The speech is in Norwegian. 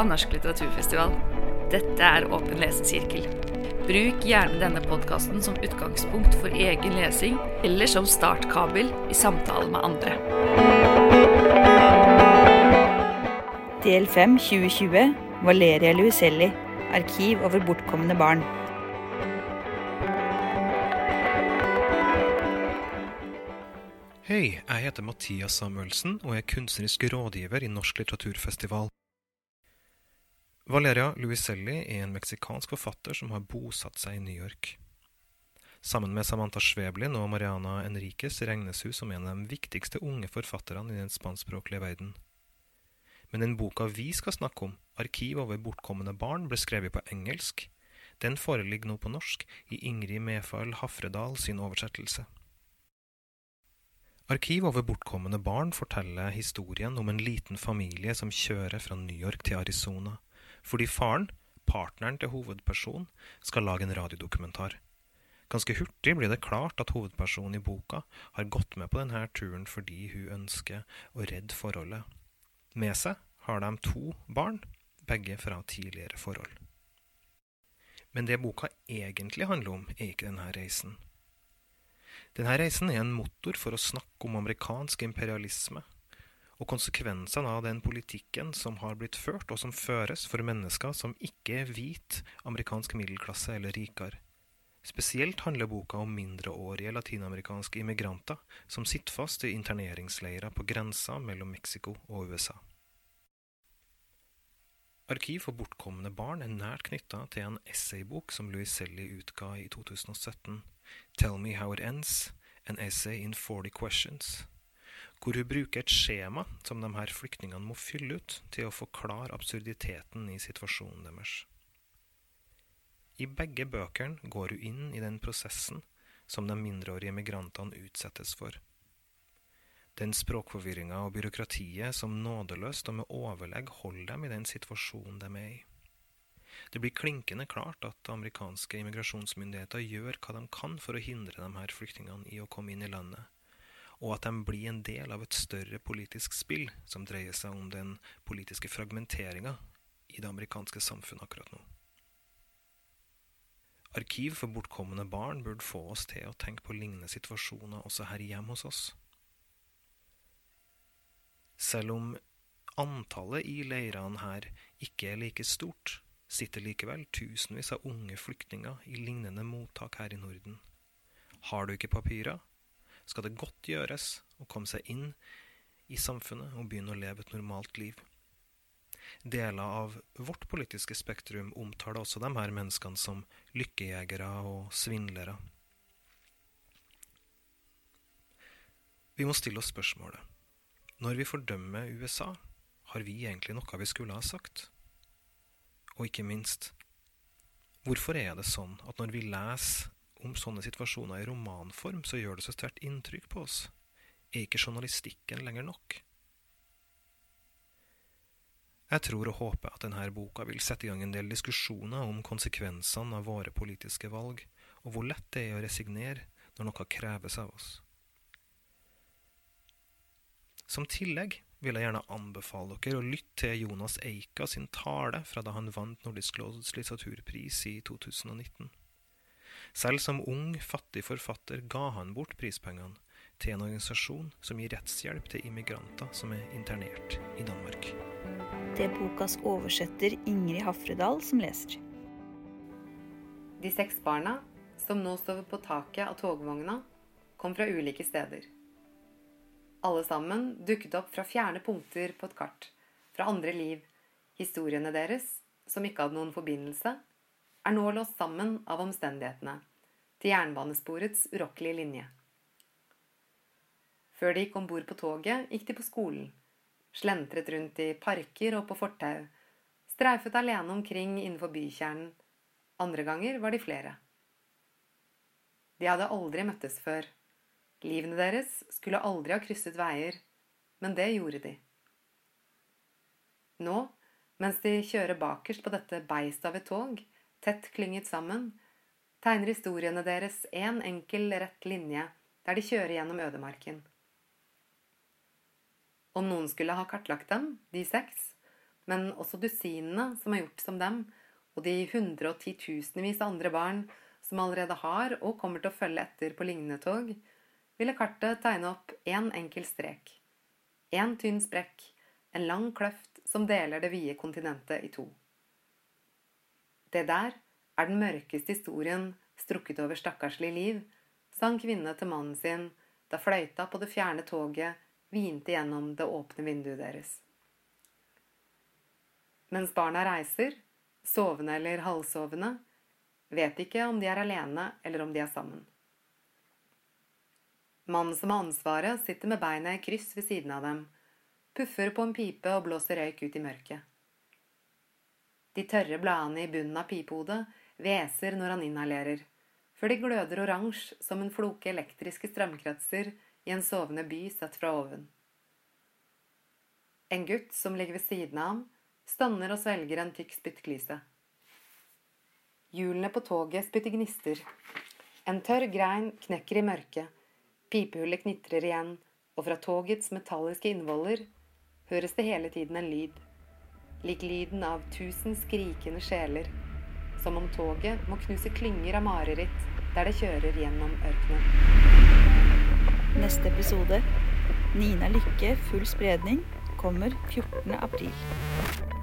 av Norsk litteraturfestival. Dette er Åpen lesesirkel. Bruk gjerne denne podkasten som utgangspunkt for egen lesing, eller som startkabel i samtale med andre. Del 5 2020 Valeria Luiselli Arkiv over bortkomne barn. Hei, jeg heter Mathias Samuelsen og er kunstnerisk rådgiver i Norsk litteraturfestival. Valeria Luiselli er en meksikansk forfatter som har bosatt seg i New York. Sammen med Samantha Schweblin og Mariana Enriquez regnes hun som en av de viktigste unge forfatterne i den spanskspråklige verden. Men den boka vi skal snakke om, 'Arkiv over bortkomne barn', ble skrevet på engelsk. Den foreligger nå på norsk i Ingrid Mefall Hafredal sin oversettelse. Arkiv over bortkomne barn forteller historien om en liten familie som kjører fra New York til Arizona, fordi faren, partneren til hovedpersonen, skal lage en radiodokumentar. Ganske hurtig blir det klart at hovedpersonen i boka har gått med på denne turen fordi hun ønsker å redde forholdet. Med seg har de to barn, begge fra tidligere forhold. Men det boka egentlig handler om, er ikke denne reisen. Denne reisen er en motor for å snakke om amerikansk imperialisme og konsekvensene av den politikken som har blitt ført, og som føres for mennesker som ikke er hvit amerikansk middelklasse eller rikere. Spesielt handler boka om mindreårige latinamerikanske immigranter som sitter fast i interneringsleirer på grensa mellom Mexico og USA. Arkiv for bortkomne barn er nært knytta til en essaybok som Louis Selly utga i 2017, Tell Me How It Ends, an essay in 40 questions, hvor hun bruker et skjema som de her flyktningene må fylle ut til å forklare absurditeten i situasjonen deres. I begge bøkene går hun inn i den prosessen som de mindreårige migrantene utsettes for. Den språkforvirringa og byråkratiet som nådeløst og med overlegg holder dem i den situasjonen de er i. Det blir klinkende klart at amerikanske immigrasjonsmyndigheter gjør hva de kan for å hindre de her flyktningene i å komme inn i landet, og at de blir en del av et større politisk spill som dreier seg om den politiske fragmenteringa i det amerikanske samfunnet akkurat nå. Arkiv for bortkomne barn burde få oss til å tenke på lignende situasjoner også her hjemme hos oss. Selv om antallet i leirene her ikke er like stort, sitter likevel tusenvis av unge flyktninger i lignende mottak her i Norden. Har du ikke papirer, skal det godt gjøres å komme seg inn i samfunnet og begynne å leve et normalt liv. Deler av vårt politiske spektrum omtaler også de her menneskene som lykkejegere og svindlere. Vi må stille oss spørsmålet når vi fordømmer USA, har vi egentlig noe vi skulle ha sagt? Og ikke minst, hvorfor er det sånn at når vi leser om sånne situasjoner i romanform, så gjør det så sterkt inntrykk på oss? Er ikke journalistikken lenger nok? Jeg tror og håper at denne boka vil sette i gang en del diskusjoner om konsekvensene av våre politiske valg, og hvor lett det er å resignere når noe kreves av oss. Som tillegg vil jeg gjerne anbefale dere å lytte til Jonas Eika sin tale fra da han vant Nordisk råds litteraturpris i 2019. Selv som ung, fattig forfatter ga han bort prispengene til en organisasjon som gir rettshjelp til immigranter som er internert i Danmark. Det er bokas oversetter Ingrid Hafredal som leser. De seks barna, som nå står på taket av togvogna, kom fra ulike steder. Alle sammen dukket opp fra fjerne punkter på et kart, fra andre liv. Historiene deres, som ikke hadde noen forbindelse, er nå låst sammen av omstendighetene, til jernbanesporets urokkelige linje. Før de gikk om bord på toget, gikk de på skolen, slentret rundt i parker og på fortau, streifet alene omkring innenfor bykjernen. Andre ganger var de flere. De hadde aldri møttes før. Livene deres skulle aldri ha krysset veier, men det gjorde de. Nå, mens de kjører bakerst på dette beistet av et tog, tett klynget sammen, tegner historiene deres én en enkel, rett linje der de kjører gjennom ødemarken. Om noen skulle ha kartlagt dem, de seks, men også dusinene som har gjort som dem, og de hundre og titusenvis andre barn som allerede har og kommer til å følge etter på lignende tog, ville kartet tegne opp én en enkel strek. Én tynn sprekk, en lang kløft som deler det vide kontinentet i to. Det der er den mørkeste historien strukket over stakkarslig liv, sa en kvinne til mannen sin da fløyta på det fjerne toget hvinte gjennom det åpne vinduet deres. Mens barna reiser, sovende eller halvsovende, vet ikke om de er alene eller om de er sammen. Mannen som har ansvaret, sitter med beina i kryss ved siden av dem, puffer på en pipe og blåser røyk ut i mørket. De tørre bladene i bunnen av pipehodet hveser når han inhalerer, før de gløder oransje som en floke elektriske strømkretser i en sovende by sett fra oven. En gutt som ligger ved siden av ham, stønner og svelger en tykk spyttklyse. Hjulene på toget spytter gnister. En tørr grein knekker i mørket. Pipehullet knitrer igjen, og fra togets metalliske innvoller høres det hele tiden en lyd. Lik lyden av tusen skrikende sjeler. Som om toget må knuse klynger av mareritt der det kjører gjennom ørkenen. Neste episode Nina Lykke full spredning kommer 14. april.